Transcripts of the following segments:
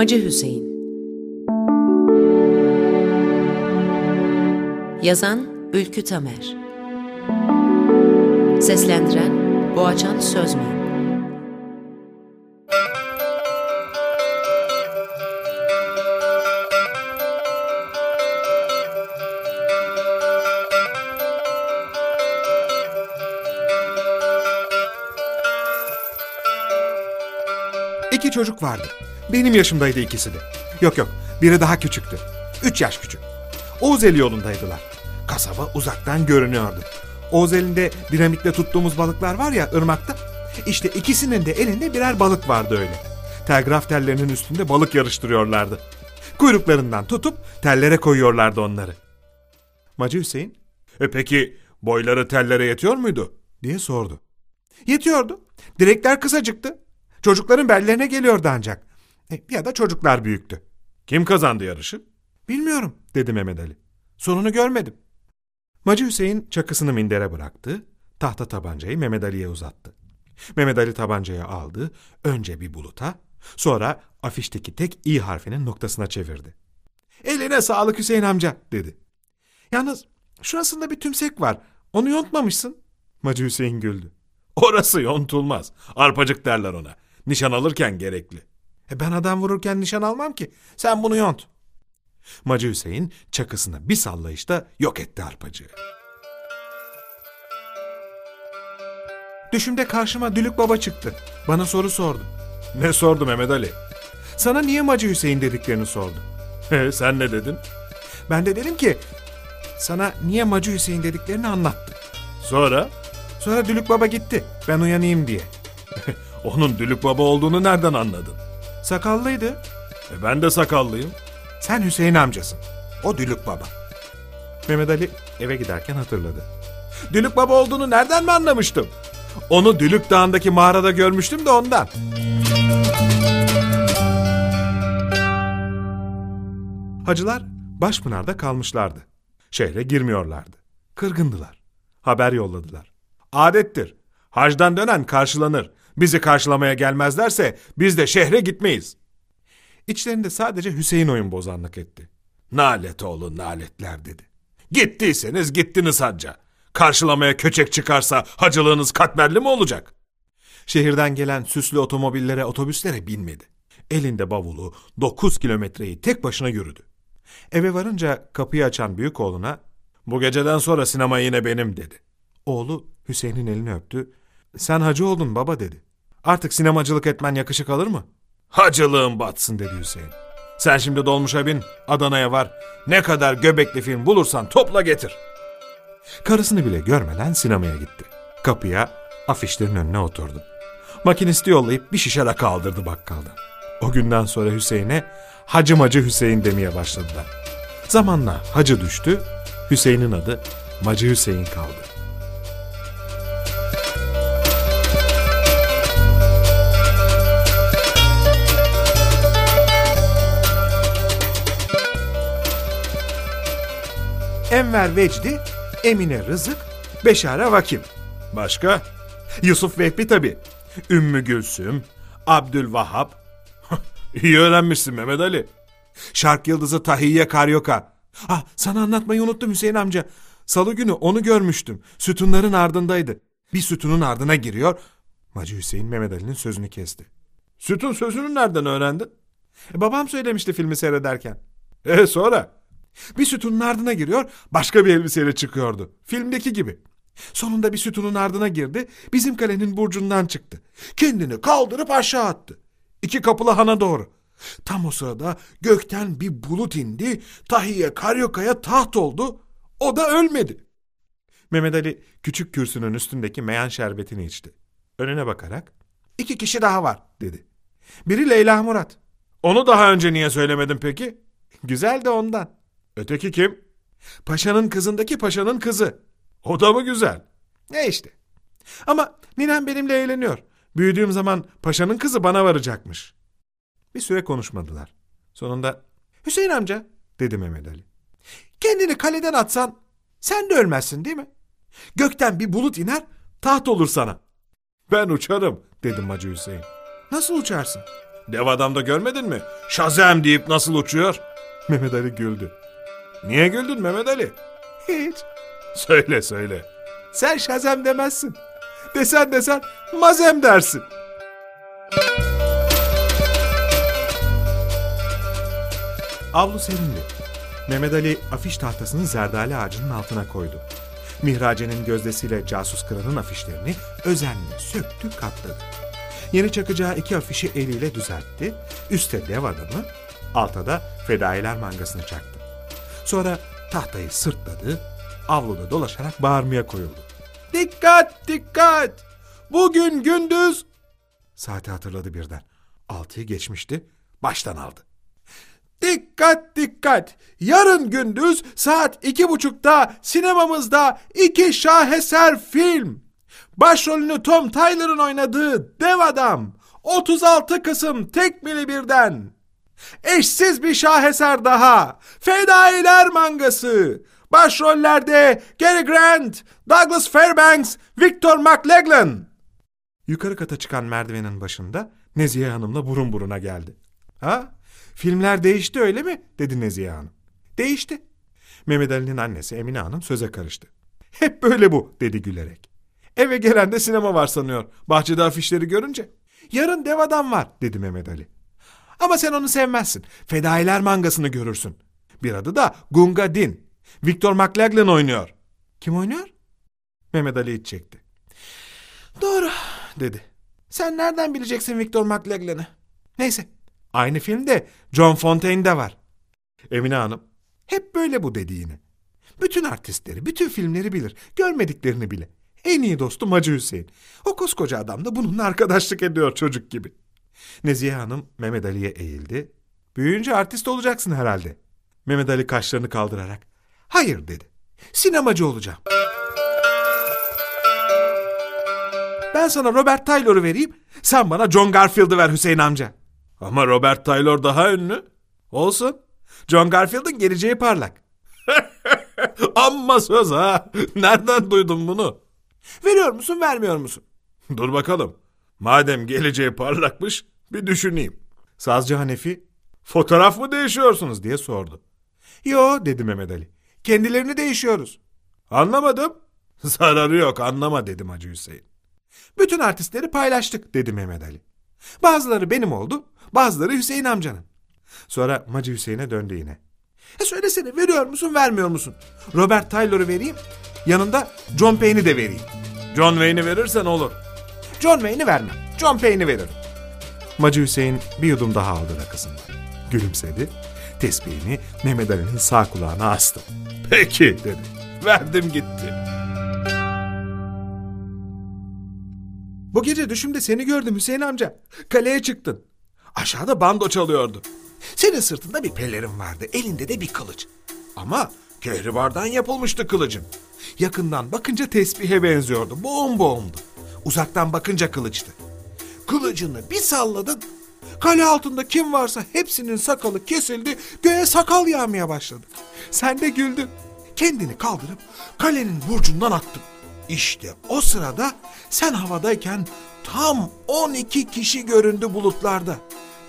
Macı Hüseyin. Yazan Ülkü Tamer. Seslendiren Boğaçan Sözmen. İki çocuk vardı. Benim yaşımdaydı ikisi de. Yok yok, biri daha küçüktü. Üç yaş küçük. Oğuzeli yolundaydılar. Kasaba uzaktan görünüyordu. Oğuzeli'nde dinamitle tuttuğumuz balıklar var ya ırmakta. İşte ikisinin de elinde birer balık vardı öyle. Telgraf tellerinin üstünde balık yarıştırıyorlardı. Kuyruklarından tutup tellere koyuyorlardı onları. Macı Hüseyin, e peki boyları tellere yetiyor muydu? diye sordu. Yetiyordu. Direkler kısacıktı. Çocukların bellerine geliyordu ancak. E, ya da çocuklar büyüktü. Kim kazandı yarışı? Bilmiyorum dedi Mehmet Ali. Sonunu görmedim. Macı Hüseyin çakısını mindere bıraktı. Tahta tabancayı Mehmet Ali'ye uzattı. Mehmet Ali tabancayı aldı. Önce bir buluta, sonra afişteki tek i harfinin noktasına çevirdi. Eline sağlık Hüseyin amca dedi. Yalnız şurasında bir tümsek var. Onu yontmamışsın. Macı Hüseyin güldü. Orası yontulmaz. Arpacık derler ona. Nişan alırken gerekli. E ben adam vururken nişan almam ki. Sen bunu yont. Macı Hüseyin çakısını bir sallayışta yok etti arpacığı. Düşümde karşıma Dülük Baba çıktı. Bana soru sordu. Ne sordu Mehmet Ali? Sana niye Macı Hüseyin dediklerini sordu. He, sen ne dedin? Ben de dedim ki sana niye Macı Hüseyin dediklerini anlattı. Sonra? Sonra Dülük Baba gitti. Ben uyanayım diye. Onun Dülük Baba olduğunu nereden anladın? Sakallıydı. E ben de sakallıyım. Sen Hüseyin amcasın. O Dülük Baba. Mehmet Ali eve giderken hatırladı. Dülük Baba olduğunu nereden mi anlamıştım? Onu Dülük Dağı'ndaki mağarada görmüştüm de ondan. Hacılar Başpınar'da kalmışlardı. Şehre girmiyorlardı. Kırgındılar. Haber yolladılar. Adettir. Hacdan dönen karşılanır. Bizi karşılamaya gelmezlerse biz de şehre gitmeyiz. İçlerinde sadece Hüseyin oyun bozanlık etti. Nalet oğlu naletler dedi. Gittiyseniz gittiniz hacca. Karşılamaya köçek çıkarsa hacılığınız katmerli mi olacak? Şehirden gelen süslü otomobillere, otobüslere binmedi. Elinde bavulu 9 kilometreyi tek başına yürüdü. Eve varınca kapıyı açan büyük oğluna bu geceden sonra sinema yine benim dedi. Oğlu Hüseyin'in elini öptü. Sen hacı oldun baba dedi. Artık sinemacılık etmen yakışık alır mı? Hacılığın batsın dedi Hüseyin. Sen şimdi dolmuşa bin, Adana'ya var. Ne kadar göbekli film bulursan topla getir. Karısını bile görmeden sinemaya gitti. Kapıya, afişlerin önüne oturdu. Makinisti yollayıp bir şişe rakı aldırdı bakkaldan. O günden sonra Hüseyin'e Hacı Macı Hüseyin demeye başladılar. Zamanla Hacı düştü, Hüseyin'in adı Macı Hüseyin kaldı. Enver Vecdi, Emine Rızık, Beşare Vakim. Başka? Yusuf Vehbi tabi. Ümmü Gülsüm, Abdülvahap. İyi öğrenmişsin Mehmet Ali. Şark Yıldızı Tahiyye Karyoka. Ah sana anlatmayı unuttum Hüseyin amca. Salı günü onu görmüştüm. Sütunların ardındaydı. Bir sütunun ardına giriyor. Macı Hüseyin Mehmet Ali'nin sözünü kesti. Sütun sözünü nereden öğrendin? E, babam söylemişti filmi seyrederken. E sonra? Bir sütunun ardına giriyor, başka bir elbiseyle çıkıyordu. Filmdeki gibi. Sonunda bir sütunun ardına girdi, bizim kalenin burcundan çıktı. Kendini kaldırıp aşağı attı. İki kapılı hana doğru. Tam o sırada gökten bir bulut indi, Tahiye Karyoka'ya taht oldu. O da ölmedi. Mehmet Ali küçük kürsünün üstündeki meyan şerbetini içti. Önüne bakarak, iki kişi daha var dedi. Biri Leyla Murat. Onu daha önce niye söylemedin peki? Güzel de ondan. Öteki kim? Paşanın kızındaki paşanın kızı. O da mı güzel? Ne işte. Ama ninem benimle eğleniyor. Büyüdüğüm zaman paşanın kızı bana varacakmış. Bir süre konuşmadılar. Sonunda Hüseyin amca dedi Mehmet Ali. Kendini kaleden atsan sen de ölmezsin değil mi? Gökten bir bulut iner taht olur sana. Ben uçarım dedim Hacı Hüseyin. Nasıl uçarsın? Dev adamda görmedin mi? Şazam deyip nasıl uçuyor? Mehmet Ali güldü. Niye güldün Mehmet Ali? Hiç. Söyle söyle. Sen şazam demezsin. Desen desen mazem dersin. Avlu serindi. Mehmet Ali afiş tahtasını zerdali ağacının altına koydu. Mihrace'nin gözdesiyle casus kıranın afişlerini özenle söktü katladı. Yeni çakacağı iki afişi eliyle düzeltti. Üste dev adamı, alta da fedailer mangasını çaktı. Sonra tahtayı sırtladı, avluda dolaşarak bağırmaya koyuldu. Dikkat dikkat! Bugün gündüz... Saati hatırladı birden. Altıyı geçmişti, baştan aldı. Dikkat dikkat! Yarın gündüz saat iki buçukta sinemamızda iki şaheser film. Başrolünü Tom Tyler'ın oynadığı Dev Adam. 36 kısım tekmili birden. Eşsiz bir şaheser daha. Fedailer mangası. Başrollerde Gary Grant, Douglas Fairbanks, Victor McLaglen. Yukarı kata çıkan merdivenin başında Nezihe Hanım'la burun buruna geldi. Ha? Filmler değişti öyle mi? dedi Nezihe Hanım. Değişti. Mehmet Ali'nin annesi Emine Hanım söze karıştı. Hep böyle bu dedi gülerek. Eve gelen de sinema var sanıyor. Bahçede afişleri görünce. Yarın dev adam var dedi Mehmet Ali. Ama sen onu sevmezsin. Fedailer mangasını görürsün. Bir adı da Gunga Din. Victor McLaglen oynuyor. Kim oynuyor? Mehmet Ali iç çekti. Doğru dedi. Sen nereden bileceksin Victor McLaglen'ı? Neyse. Aynı filmde John Fontaine'de var. Emine Hanım. Hep böyle bu dedi yine. Bütün artistleri, bütün filmleri bilir. Görmediklerini bile. En iyi dostum Hacı Hüseyin. O koskoca adam da bununla arkadaşlık ediyor çocuk gibi. Nezihe Hanım Mehmet Ali'ye eğildi. Büyüyünce artist olacaksın herhalde. Mehmet Ali kaşlarını kaldırarak. Hayır dedi. Sinemacı olacağım. Ben sana Robert Taylor'u vereyim. Sen bana John Garfield'ı ver Hüseyin amca. Ama Robert Taylor daha ünlü. Olsun. John Garfield'ın geleceği parlak. Amma söz ha. Nereden duydun bunu? Veriyor musun vermiyor musun? Dur bakalım. Madem geleceği parlakmış bir düşüneyim. Sazcı Hanefi fotoğraf mı değişiyorsunuz diye sordu. Yo dedi Mehmet Ali. Kendilerini değişiyoruz. Anlamadım. Zararı yok anlama dedim Hacı Hüseyin. Bütün artistleri paylaştık dedi Mehmet Ali. Bazıları benim oldu, bazıları Hüseyin amcanın. Sonra Hacı Hüseyin'e döndü yine. E söylesene veriyor musun vermiyor musun? Robert Taylor'ı vereyim, yanında John Payne'i de vereyim. John Wayne'i verirsen olur. John Wayne'i vermem, John Payne'i veririm. Hacı Hüseyin bir yudum daha aldı rakısından. Gülümsedi, tesbihini Mehmet Ali'nin sağ kulağına astı. Peki dedi, verdim gitti. Bu gece düşümde seni gördüm Hüseyin amca. Kaleye çıktın. Aşağıda bando çalıyordu. Senin sırtında bir pelerin vardı, elinde de bir kılıç. Ama kehribardan yapılmıştı kılıcın. Yakından bakınca tesbihe benziyordu, boğum boğumdu. Uzaktan bakınca kılıçtı. Kılıcını bir salladın, kale altında kim varsa hepsinin sakalı kesildi, göğe sakal yağmaya başladı. Sen de güldün. Kendini kaldırıp kalenin burcundan attın. İşte o sırada sen havadayken tam 12 kişi göründü bulutlarda.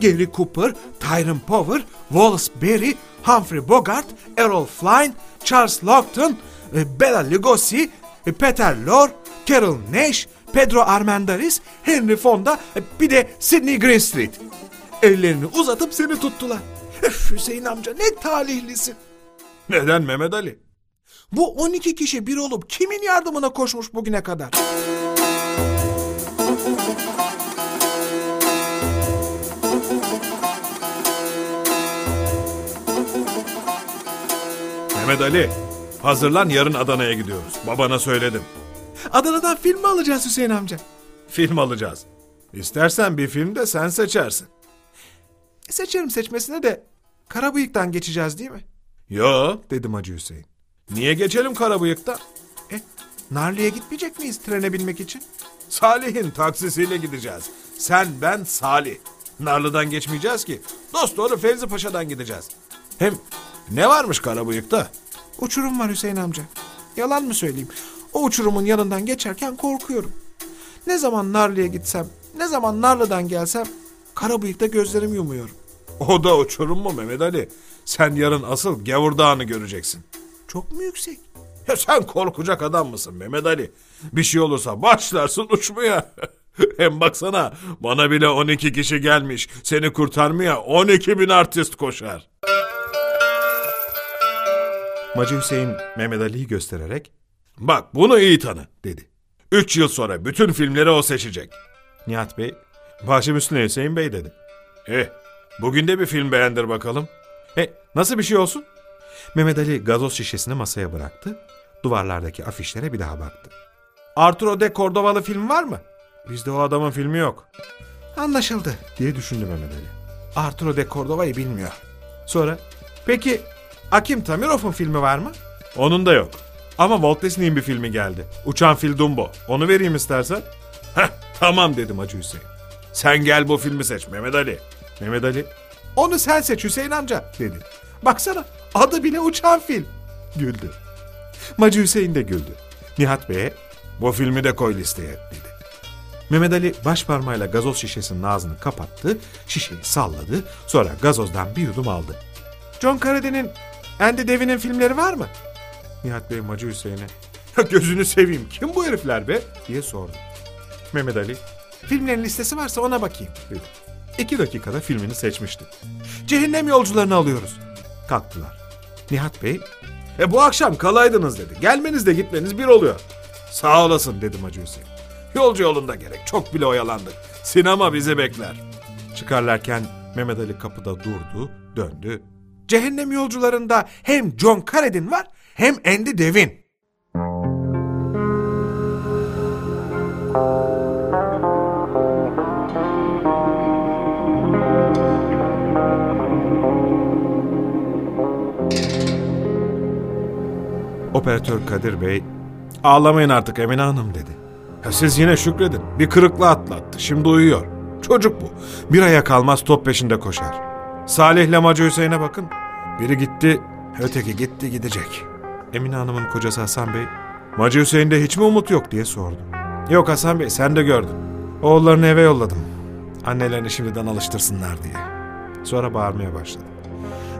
Gary Cooper, Tyrone Power, Wallace Berry, Humphrey Bogart, Errol Flynn, Charles Lockton, e, Bela Lugosi, e, Peter Lorre, Carol Nash, Pedro Armendáriz, Henry Fonda, e, bir de Sidney Greenstreet. Ellerini uzatıp seni tuttular. Öf Hüseyin amca ne talihlisin. Neden Mehmet Ali? Bu 12 kişi bir olup kimin yardımına koşmuş bugüne kadar? Mehmet Ali, hazırlan yarın Adana'ya gidiyoruz. Babana söyledim. Adana'dan film mi alacağız Hüseyin amca? Film alacağız. İstersen bir film de sen seçersin. Seçerim seçmesine de Karabıyık'tan geçeceğiz değil mi? Yo dedim Hacı Hüseyin. Niye geçelim Karabıyık'ta? E, Narlı'ya gitmeyecek miyiz trene binmek için? Salih'in taksisiyle gideceğiz. Sen, ben, Salih. Narlı'dan geçmeyeceğiz ki. Dost doğru Fevzi Paşa'dan gideceğiz. Hem ne varmış Karabıyık'ta? Uçurum var Hüseyin amca. Yalan mı söyleyeyim? O uçurumun yanından geçerken korkuyorum. Ne zaman Narlı'ya gitsem, ne zaman Narlı'dan gelsem Kara bıyıkta gözlerimi yumuyorum. O da uçurum mu Mehmet Ali? Sen yarın asıl Gavur Dağı'nı göreceksin. Çok mu yüksek? Ya sen korkacak adam mısın Mehmet Ali? Bir şey olursa başlarsın uçmaya. Hem baksana bana bile 12 kişi gelmiş. Seni kurtarmaya 12 bin artist koşar. Macı Hüseyin Mehmet Ali'yi göstererek Bak bunu iyi tanı dedi. Üç yıl sonra bütün filmleri o seçecek. Nihat Bey, başım üstüne Hüseyin Bey dedi. Eh, bugün de bir film beğendir bakalım. E, nasıl bir şey olsun? Mehmet Ali gazoz şişesini masaya bıraktı. Duvarlardaki afişlere bir daha baktı. Arturo de Cordova'lı film var mı? Bizde o adamın filmi yok. Anlaşıldı diye düşündü Mehmet Ali. Arturo de Cordova'yı bilmiyor. Sonra, peki Akim Tamirov'un filmi var mı? Onun da yok. Ama Walt Disney'in bir filmi geldi. Uçan Fil Dumbo. Onu vereyim istersen. Heh, tamam dedim Hacı Hüseyin. Sen gel bu filmi seç Mehmet Ali. Mehmet Ali. Onu sen seç Hüseyin amca dedi. Baksana adı bile Uçan Fil. Güldü. Macı Hüseyin de güldü. Nihat Bey'e bu filmi de koy listeye dedi. Mehmet Ali baş parmağıyla gazoz şişesinin ağzını kapattı, şişeyi salladı, sonra gazozdan bir yudum aldı. John Carradine'in Andy Devin'in filmleri var mı? Nihat Bey Macı Hüseyin'e "Ya gözünü seveyim kim bu herifler be diye sordu. Mehmet Ali filmlerin listesi varsa ona bakayım dedi. İki dakikada filmini seçmişti. Cehennem yolcularını alıyoruz. Kalktılar. Nihat Bey e bu akşam kalaydınız dedi. Gelmeniz de gitmeniz bir oluyor. Sağ olasın dedi Macı Hüseyin. Yolcu yolunda gerek. Çok bile oyalandık. Sinema bizi bekler. Çıkarlarken Mehmet Ali kapıda durdu, döndü. Cehennem yolcularında hem John Carradine var hem Andy Devin. Operatör Kadir Bey, ağlamayın artık Emine Hanım dedi. Ya siz yine şükredin. Bir kırıkla atlattı. Şimdi uyuyor. Çocuk bu. Bir aya kalmaz top peşinde koşar. Salih'le Macı Hüseyin'e bakın. Biri gitti, öteki gitti gidecek. Emine Hanım'ın kocası Hasan Bey, Macı Hüseyin'de hiç mi umut yok diye sordu. Yok Hasan Bey sen de gördün. Oğullarını eve yolladım. Annelerini şimdiden alıştırsınlar diye. Sonra bağırmaya başladı.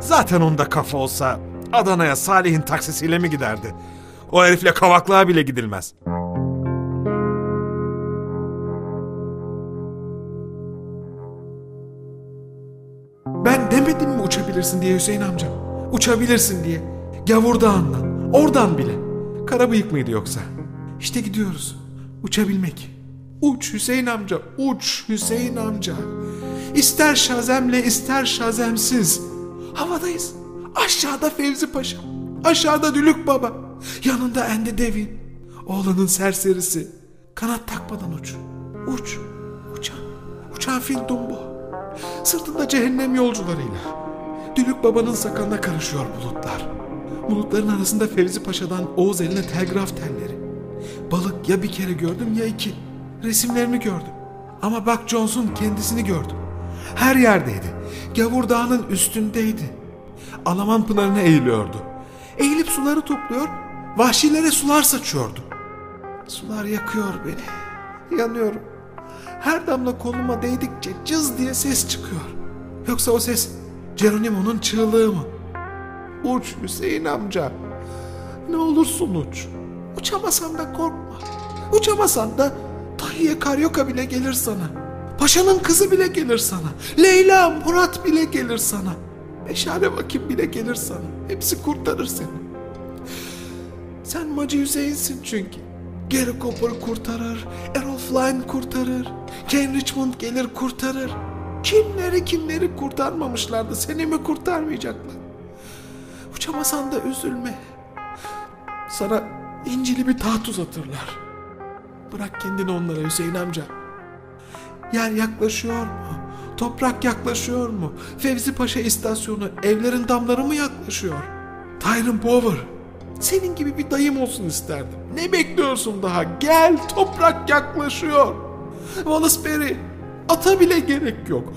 Zaten onda kafa olsa Adana'ya Salih'in taksisiyle mi giderdi? O herifle kavaklığa bile gidilmez. Ben demedim mi uçabilirsin diye Hüseyin amca? Uçabilirsin diye. Gavur Dağı'ndan, oradan bile. Kara bıyık mıydı yoksa? İşte gidiyoruz. Uçabilmek. Uç Hüseyin amca, uç Hüseyin amca. İster şazemle ister şazemsiz. Havadayız. Aşağıda Fevzi Paşa. Aşağıda Dülük Baba. Yanında Endi Devin. Oğlanın serserisi. Kanat takmadan uç. Uç. Uçan. Uçan fil Dumbo. Sırtında cehennem yolcularıyla. Dülük Baba'nın sakalına karışıyor bulutlar. Bulutların arasında Fevzi Paşa'dan Oğuz eline telgraf telleri. Balık ya bir kere gördüm ya iki. Resimlerini gördüm. Ama bak Jones'un kendisini gördüm. Her yerdeydi. Gavur Dağı'nın üstündeydi. Alaman pınarına eğiliyordu. Eğilip suları topluyor, vahşilere sular saçıyordu. Sular yakıyor beni. Yanıyorum. Her damla koluma değdikçe cız diye ses çıkıyor. Yoksa o ses Geronimo'nun çığlığı mı? Uç Hüseyin amca. Ne olursun uç. Uçamasan da korkma. Uçamasan da Tahiye Karyoka bile gelir sana. Paşanın kızı bile gelir sana. Leyla Murat bile gelir sana. Meşale Vakit bile gelir sana. Hepsi kurtarır seni. Sen Macı Hüseyin'sin çünkü. Gary Cooper kurtarır, Errol Flynn kurtarır, Ken Richmond gelir kurtarır. Kimleri kimleri kurtarmamışlardı, seni mi kurtarmayacaklar? Uçamasan da üzülme. Sana incili bir taht uzatırlar. Bırak kendini onlara Hüseyin amca. Yer yaklaşıyor mu? Toprak yaklaşıyor mu? Fevzi Paşa istasyonu, evlerin damları mı yaklaşıyor? Tyrone Power, senin gibi bir dayım olsun isterdim. Ne bekliyorsun daha? Gel, toprak yaklaşıyor. Wallace Berry, ata bile gerek yok.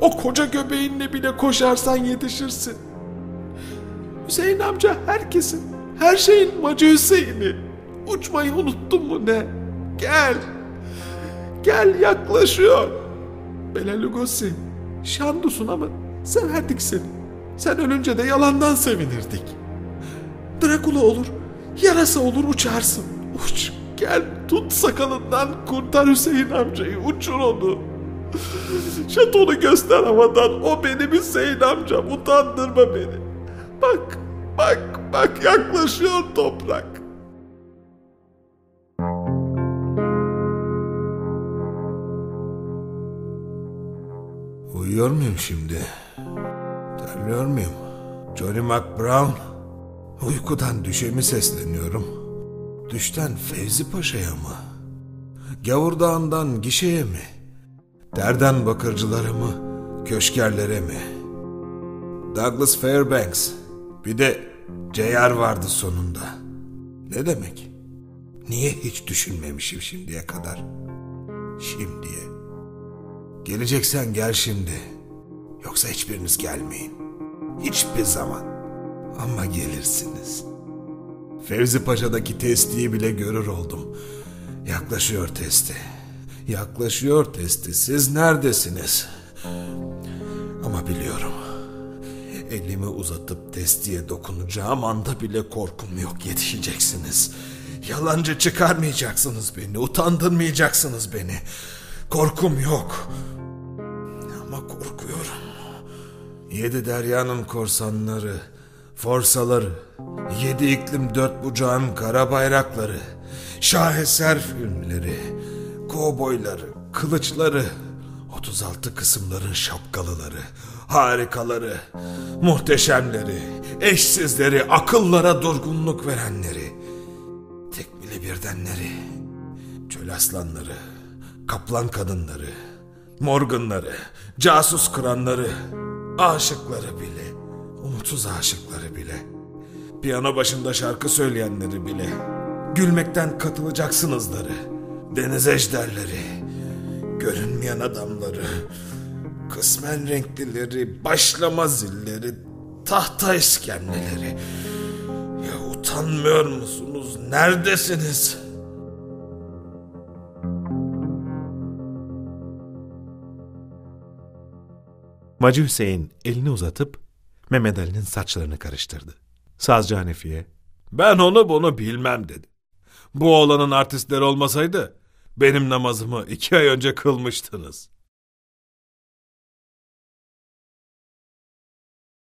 O koca göbeğinle bile koşarsan yetişirsin. Hüseyin amca herkesin, her şeyin Macı Hüseyin'i. Uçmayı unuttun mu ne? Gel. Gel yaklaşıyor. Bela Lugosi, Şanlısun ama severdik. Sen ölünce de yalandan sevinirdik. Drakula olur, yarasa olur uçarsın. Uç, gel tut sakalından kurtar Hüseyin amcayı, uçur onu. Şatonu göster havadan, o benim Hüseyin amcam, utandırma beni. Bak, bak, yaklaşıyor toprak. Uyuyor muyum şimdi? Terliyor muyum? Johnny McBrown? Uykudan düşe mi sesleniyorum? Düşten Fevzi Paşa'ya mı? Gavur Dağı'ndan gişeye mi? Derden bakırcılara mı? Köşkerlere mi? Douglas Fairbanks. Bir de Ceyar vardı sonunda. Ne demek? Niye hiç düşünmemişim şimdiye kadar? Şimdiye. Geleceksen gel şimdi. Yoksa hiçbiriniz gelmeyin. Hiçbir zaman. Ama gelirsiniz. Fevzi Paşa'daki testiyi bile görür oldum. Yaklaşıyor testi. Yaklaşıyor testi. Siz neredesiniz? Ama biliyorum. Elimi uzatıp testiye dokunacağım anda bile korkum yok yetişeceksiniz. Yalancı çıkarmayacaksınız beni, utandırmayacaksınız beni. Korkum yok. Ama korkuyorum. Yedi deryanın korsanları, forsaları, yedi iklim dört bucağın kara bayrakları, şaheser filmleri, kovboyları, kılıçları, 36 kısımların şapkalıları, harikaları, muhteşemleri, eşsizleri, akıllara durgunluk verenleri, tekmili birdenleri, çöl aslanları, kaplan kadınları, morganları, casus kıranları, aşıkları bile, umutsuz aşıkları bile, piyano başında şarkı söyleyenleri bile, gülmekten katılacaksınızları, deniz ejderleri, görünmeyen adamları, kısmen renklileri, başlama zilleri, tahta iskemleleri. Ya utanmıyor musunuz? Neredesiniz? Macı Hüseyin elini uzatıp Mehmet Ali'nin saçlarını karıştırdı. Sazcı Hanefi'ye Ben onu bunu bilmem dedi. Bu oğlanın artistleri olmasaydı benim namazımı iki ay önce kılmıştınız.